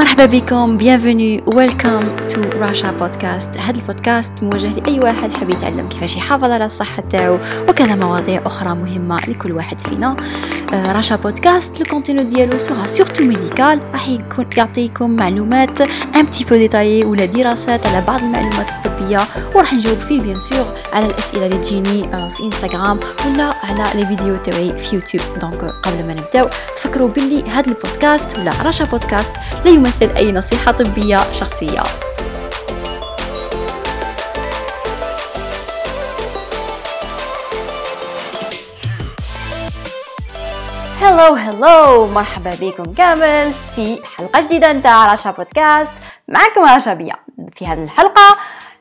مرحبا بكم bienvenue welcome to راشا بودكاست هذا البودكاست موجه لأي واحد حاب يتعلم كيفاش يحافظ على الصحة تاعو وكذا مواضيع أخرى مهمة لكل واحد فينا. راشا بودكاست le contenu ديالو sera surtout médical راح يكون يعطيكم معلومات un petit peu détaillées ولا دراسات على بعض المعلومات الطبيه وراح نجاوب فيه bien sûr على الاسئله اللي تجيني في انستغرام ولا على les vidéos تاعي في يوتيوب donc قبل ما نبداو تفكروا باللي هذا البودكاست ولا راشا بودكاست لا يمثل أي نصيحة طبية شخصية هلو هلو مرحبا بكم كامل في حلقة جديدة نتاع رشا بودكاست. معكم رشا بيا. في هذه الحلقة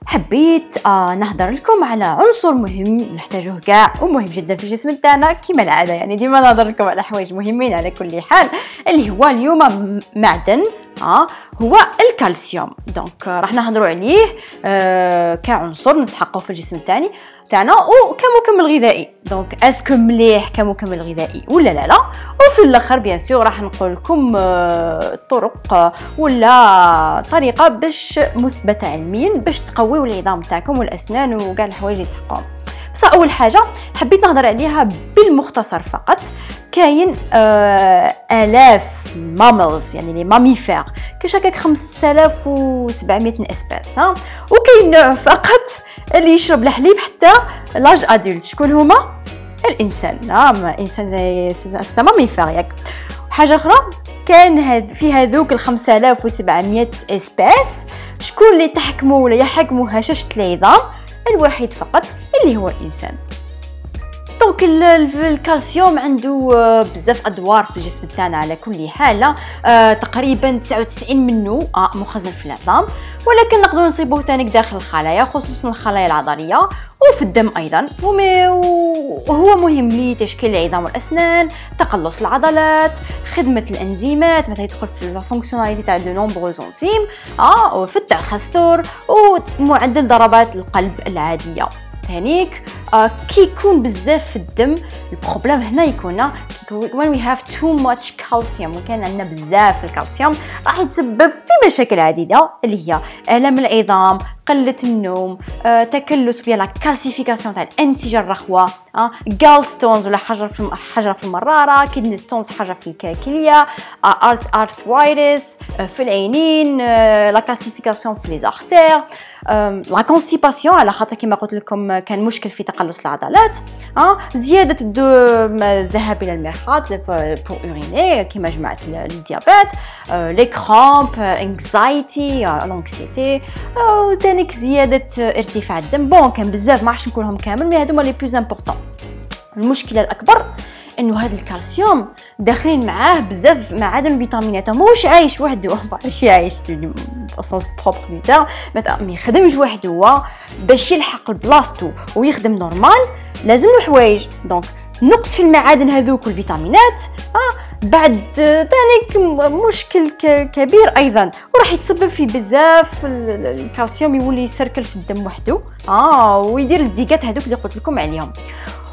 حبيت آه نهضر لكم على عنصر مهم نحتاجه كاع ومهم جدا في الجسم تاعنا كما العادة يعني ديما نهضر لكم على حوايج مهمين على كل حال اللي هو اليوم معدن آه هو الكالسيوم. donc راح نهضروا عليه آه كعنصر نسحقه في الجسم تاعي تاعنا وكمكمل غذائي. donc est-ce que مليح كمكمل غذائي ولا لا لا. وفي الأخر bien sûr راح نقول لكم آه طرق ولا طريقة باش مثبته علميا باش تقويو العظام تاعكم والأسنان وكاع الحوايج اللي يسحقوهم بس أول حاجة حبيت نهضر عليها بالمختصر فقط. كاين آه آلاف mammals يعني les mammifères كاش هكاك 5700 espèces ها. وكاين نوع فقط اللي يشرب الحليب حتى l'âge adulte. شكون هما؟ الإنسان. نعم إنسان زي c'est mammifère ياك. حاجة أخرى كان هاد في هذوك ال 5700 espèces شكون اللي تحكموا ولا يحكموا هشاشه العظام الوحيد فقط اللي هو الانسان donc الكالسيوم عنده آه، بزاف أدوار في الجسم تاعنا على كل حال آه تقريبا 99 منه آه مخزن في العظام. ولكن نقدر نصيبوه ثاني داخل الخلايا خصوصا الخلايا العضلية وفي الدم أيضا. وهو مهم لتشكيل العظام والأسنان تقلص العضلات خدمة الأنزيمات مثلا يدخل في ال fonctionnalité تاع de nombreuses enzymes آه وفي التخثر ومعدل ضربات القلب العادية. ثانيك آه كي يكون بزاف في الدم ال problème هنا يكون when we have too much calcium وكان عندنا بزاف الكالسيوم راح يتسبب في مشاكل عديدة اللي هي الم العظام قلة النوم آه، تكلس ou bien calcification تاع الانسجه الرخوة آه، gallstones ولا حجر في حجره في المرارة kidney stones حجر في الكليه آه، arthritis آه، في العينين آه، la calcification في les artères la constipation على خاطر كما قلت لكم كان مشكل في تقلص العضلات آه زيادة الذهاب إلى المرحاض pour uriner كما جماعة ال diabète les crampes anxiety l'anxiété وثانيك زيادة ارتفاع الدم. bon كان بزاف ما نقولهم كامل mais هادو les plus importants المشكلة الأكبر إنه هذا الكالسيوم داخلين معاه بزاف معادن وفيتامينات ماهوش عايش وحده ماشي عايش son propre dos ما يخدمش وحده باش يلحق لبلاصتو ويخدم normal لازم له حوايج. donc نقص في المعادن هذوك والفيتامينات آه بعد ثاني مشكل كبير أيضا وراح يتسبب في بزاف الكالسيوم يولي ي circule في الدم وحده. آه ويدير ال dégâts هذوك اللي قلت لكم عليهم.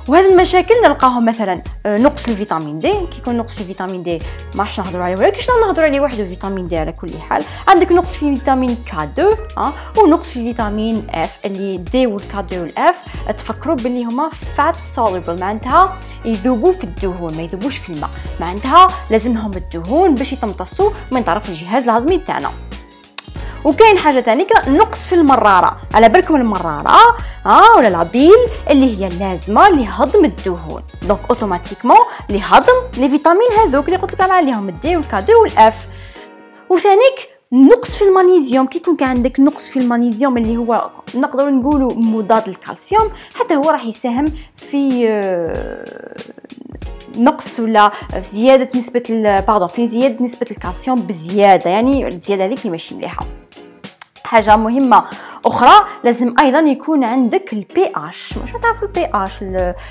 وهذه المشاكل نلقاهم مثلا آه، نقص الفيتامين D كي يكون نقص الفيتامين D ما راحش نهضروا عليه ولكن شنو نهضروا عليه؟ وحده فيتامين D على كل حال. عندك نقص في فيتامين K 2 آه ونقص في فيتامين F اللي D وال K 2 وال F. تفكروا باللي هما fat soluble معناتها يذوبوا في الدهون ما يذوبوش في الماء. معناتها لازم لهم الدهون باش يتمتصوا من طرف الجهاز الهضمي تاعنا. وكاين حاجة ثانية نقص في المرارة. على بالكم المرارة آه ولا la bile اللي هي لازمه لهضم الدهون. donc automatiquement لهضم les vitamines هذوك اللي قلت لكم عليهم الدي والكادو والأف. وثانيك نقص في المغنيسيوم كي يكون عندك نقص في المغنيسيوم اللي هو نقدر نقولوا مضاد للكالسيوم حتى هو راح يساهم في آه، نقص ولا في زيادة نسبة pardon في زيادة نسبة الكالسيوم بزيادة. يعني الزيادة هذيك اللي ماشي مليحة. حاجة مهمة أخرى لازم أيضا يكون عندك ال pH واش تعرف البي اش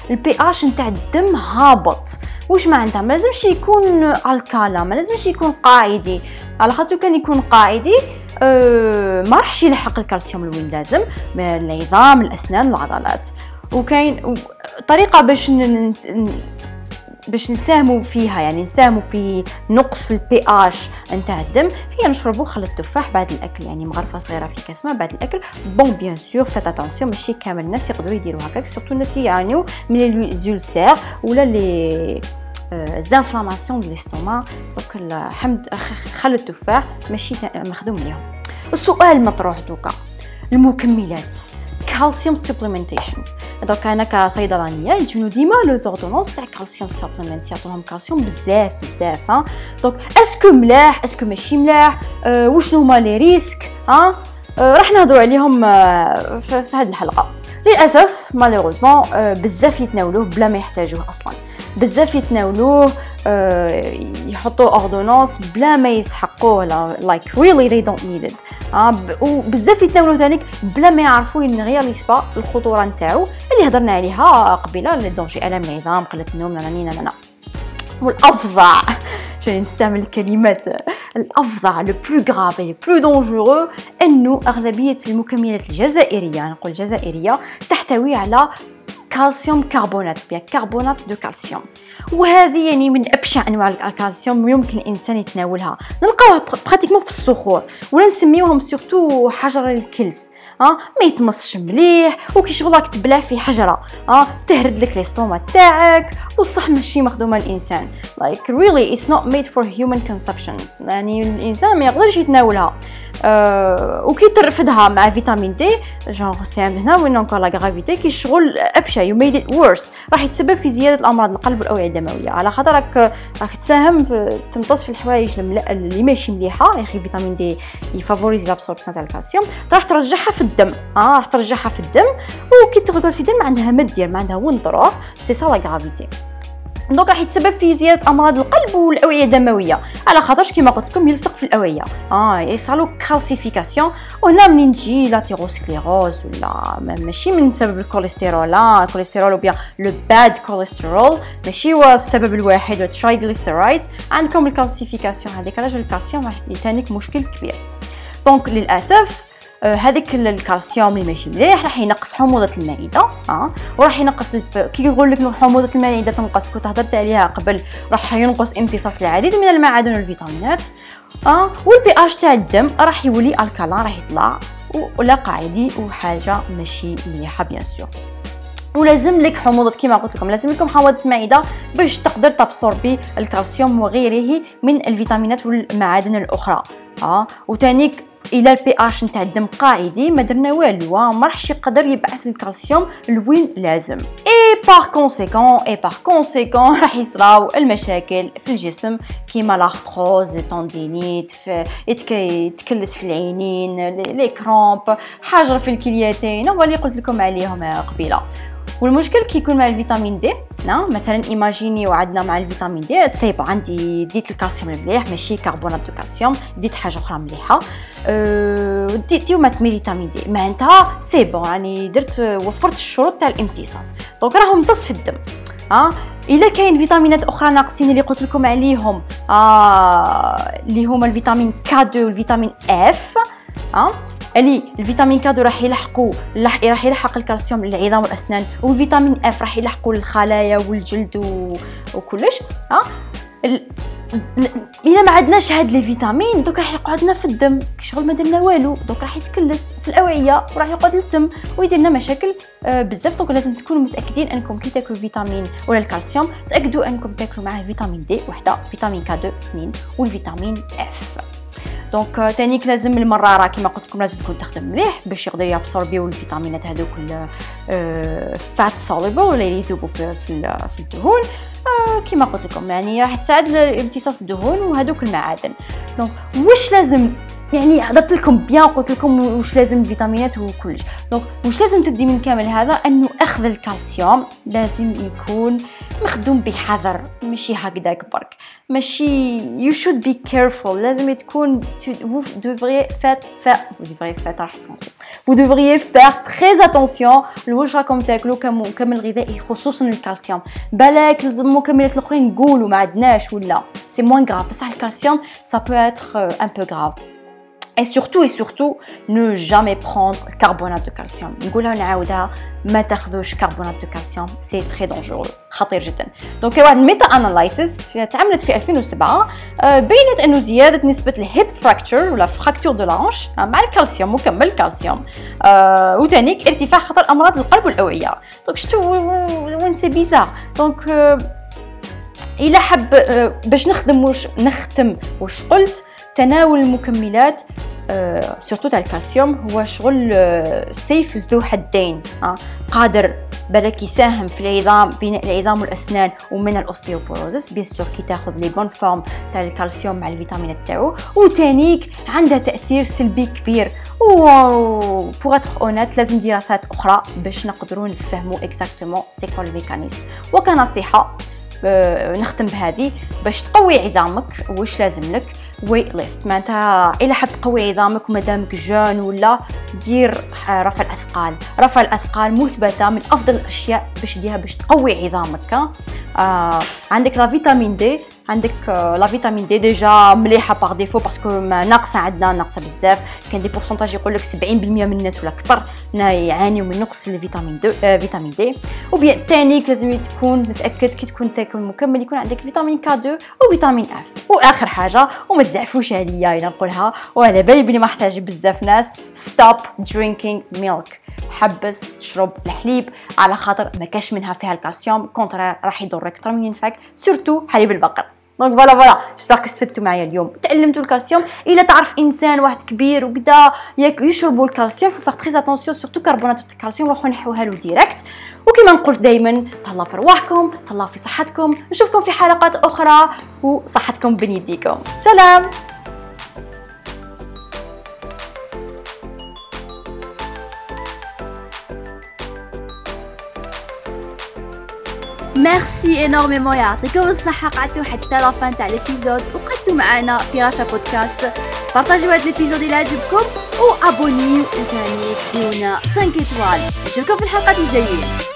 البي اش نتاع الدم هابط. واش معناتها ما لازمش يكون alcalin ما لازمش يكون قاعدي. على خاطر كان يكون قاعدي أه ما راحش يلحق الكالسيوم الوين لازم العظام الأسنان العضلات. وكاين طريقة باش باش نساهموا فيها يعني نساهموا في نقص ال pH نتاع الدم. هي نشربوا خل التفاح بعد الأكل يعني مغرفة صغيرة في كاس ماء بعد الأكل. bon bien sûr faites attention ماشي كامل الناس يقدروا يديروا هكاك. surtout الناس يعانيو من ال ulcères ولا les inflammations de l'estomac donc الحمد خل التفاح ماشي مخدوم ليهم السؤال المطروح دوكا. المكملات. calcium supplementation donc أنا كصيدلانيه يجونو ديما les ordonnances تاع calcium supplement يعطوهم كالسيوم بزاف بزاف ها donc est-ce que ملاح est-ce que ماشي ملاح أه وشنو هما les risques ها أه راح نهضروا عليهم في هذه الحلقة للأسف malheureusement بزاف يتناولوه بلا ما يحتاجوه أصلا. بزاف يتناولوه آه، يحطوا ordonnances بلا ما يسحقوه like really they don't need it وبزاف يتناولوه ثاني بلا ما يعرفوا ne réalisent pas الخطورة نتاعو اللي هضرنا عليها قبيلة les dangers الام العظام قله النوم ناني نانا والافظع جاي نستعمل الكلمات الافظع le plus grave le plus dangereux انه اغلبيه المكملات الجزائريه نقول الجزائريه تحتوي على calcium carbonate ou bien carbonate de calcium وهذه يعني من أبشع أنواع الكالسيوم يمكن الإنسان يتناولها. نلقاوها pratiquement في الصخور ولا نسميوهم surtout حجر الكلس ها؟ ما يتمصش مليح وكي شغلك تبلع في حجرة ها؟ تهرد لك l'estomac تاعك وصح ماشي مخدومه الإنسان. Like really it's not made for human consumptions. يعني الإنسان ما يقدرش يتناولها. أه وكي ترفدها مع فيتامين D genre c'est هنا وين encore la gravité كي الشغل أبشع. you made it worse راح يتسبب في زيادة الأمراض القلب والأوعية. الدمويه على خاطر راك تساهم في تمتص في الحوايج اللي ماشي مليحة يا أخي فيتامين دي ي favorise l'absorption تاع الكالسيوم. راح ترجعها في الدم آه راح ترجعها في الدم وكي ترقد في الدم عندها ما دير عندها وين تروح c'est ça la gravité. donc راح يتسبب في زيادة أمراض القلب. والأوعية الدموية. على خاطرش كما قلت لكم يلصق في الأوعية. آه يصرالو calcification وهنا منين تجي l'athérosclérose ولا ماشي من سبب الكوليسترول لا الكوليسترول وبيا le bad cholestérol ماشي هو السبب الواحد وال triglyceride عندكم ال calcification هذيك علاش الكالسيوم راح تانيك مشكل كبير. donc للأسف آه، هذاك الكالسيوم اللي ماشي مليح راح ينقص حموضة المعدة آه وراح ينقص. كي يقول لك حموضة المعدة تنقص كنت هضرت عليها قبل راح ينقص امتصاص العديد من المعادن والفيتامينات آه وال pH تاع الدم راح يولي alcalin راح يطلع ولا قاع دي وحاجة ماشي مليحة bien sûr ولازم لك حموضة كما قلت لكم لازم لكم حموضة معده باش تقدر تabsorber الكالسيوم وغيره من الفيتامينات والمعادن الأخرى آه وتانيك إلى ال pH نتاع الدم قاعدي ما درنا والو ما راحش يقدر يبعث الكالسيوم لوين لازم. et par conséquent et par conséquent راح يصراو المشاكل في الجسم كيما l'arthrose tendinite يتكلس في العينين les crampes حجر في الكليتين هو اللي قلت لكم عليهم قبيلة. والمشكل كي يكون مع الفيتامين دي مثلا imaginez وعدنا مع الفيتامين دي c'est bon عندي ديت الكالسيوم مليح ماشي carbonate de calcium ديت حاجة أخرى مليحة. أه ديتي ومع تاني فيتامين دي. معناتها c'est bon يعني درت وفرت الشروط تاع الامتصاص. donc راهم امتص في الدم. ها؟ إلا كاين فيتامينات أخرى ناقصين اللي قلت لكم عليهم. آه هما الفيتامين K 2 والفيتامين F ها؟ اللي الفيتامين K deux راح يلحقوا راح يلحق الكالسيوم للعظام والاسنان والفيتامين F راح يلحقوا الخلايا والجلد و... وكلش ها؟ الا ما عندناش هاد les vitamines donc راح يقعدنا في الدم شغل ما درنا والو donc راح يتكلس في الأوعية وراح يقعد الدم ويدير لنا مشاكل آه بزاف donc لازم تكونوا متأكدين أنكم كي تاكلوا فيتامين ولا الكالسيوم تأكدوا أنكم تاكلوا معاه فيتامين دي وحدة فيتامين K 2 اثنين والفيتامين F. donc تانيك لازم المراره كما قلت لكم لازم تكون تخدم مليح باش يقدر يabsorber الفيتامينات هذوك fat soluble اللي يذوبوا في في الدهون كما قلت لكم يعني راح تساعد لامتصاص الدهون وهذوك المعادن donc واش لازم يعني هضرت لكم bien قلت لكم واش لازم الفيتامينات وكلش. donc واش لازم تدي من كامل هذا؟ أنه أخذ الكالسيوم لازم يكون مخدوم بحذر ماشي هكذاك برك ماشي you should be careful. لازم تكون devriez faire faire vous devriez faire راح فرنسي vous devriez faire très attention. لواش راكم تاكلوا كمكمل غذائي خصوصا الكالسيوم. بالك المكملات الاخرين نقولوا ما عندناش ولا. c'est moins grave بصح الكالسيوم ça peut être un peu grave. Et surtout et surtout ne jamais prendre le carbonate de calcium. ما تاخذوش carbonate de calcium c'est très dangereux. خطير جدا donc واحد ال meta analysis تعملت في 2007 بينت انه زياده نسبه ال hip fracture ولا fracture de la hanche مع الكالسيوم مكمل الكالسيوم وتانيك ارتفاع خطر امراض القلب والاوعيه donc شتو وين c'est bizarre donc إلى حب باش نخدم باش نختم وش قلت تناول المكملات surtout تاع الكالسيوم هو شغل سيف ذو حدين قادر بالك يساهم في العظام بناء العظام والأسنان ومن ال osteoporosis bien sûr كي تاخذ les bonnes formes تاع الكالسيوم مع الفيتامينات تاعو. وتانيك عندها تأثير سلبي كبير. و pour être honnête لازم دراسات أخرى باش نقدروا نفهموا exactement c'est quoi le mécanisme وكنصيحة نختم بهذه. باش تقوي عظامك واش لازم لك؟ weight lift معناتها إلا حاب تقوي عظامك ومادامك jeune ولا دير رفع الأثقال. رفع الأثقال مثبتة من أفضل الأشياء باش ديها باش تقوي عظامك آه عندك la vitamine D عندك la vitamine D déjà مليحة par défaut parce que ناقصة عندنا ناقصة بزاف. كاين des pourcentages يقول لك 70% من الناس ولا أكثر. يعانيوا من نقص الفيتامين دي آه فيتامين دي. و bien تاني لازم تكون متأكد كي تكون تاكل مكمل يكون عندك فيتامين K 2 وفيتامين F. واخر حاجة وما تزعفوش عليا أنا نقولها. وعلى بالي بلي ما أحتاج بزاف ناس. stop drinking milk حبس تشرب الحليب على خاطر ما كاش منها فيها الكالسيوم contraire راح يضرك أكثر من ينفعك surtout حليب البقر. donc voilà voilà. j'espère استفدتوا معايا اليوم. تعلمتوا الكالسيوم. إلا تعرف إنسان واحد كبير وكذا يشربوا الكالسيوم faut faire très attention surtout كربونات الكالسيوم روحوا نحوها له direct وكما نقول دائما تهلاو في رواحكم تهلاو في صحتكم. نشوفكم في حلقات أخرى وصحتكم بين يديكم سلام! merci énormément يعطيكم الصحة قعدتوا حتى la fin تاع l'épisode وقعدتوا معنا في راشا بودكاست partagez هاد l'épisode إلى عجبكم و abonnez ثاني ديرونا 5 étoiles نشوفكم في الحلقات الجايين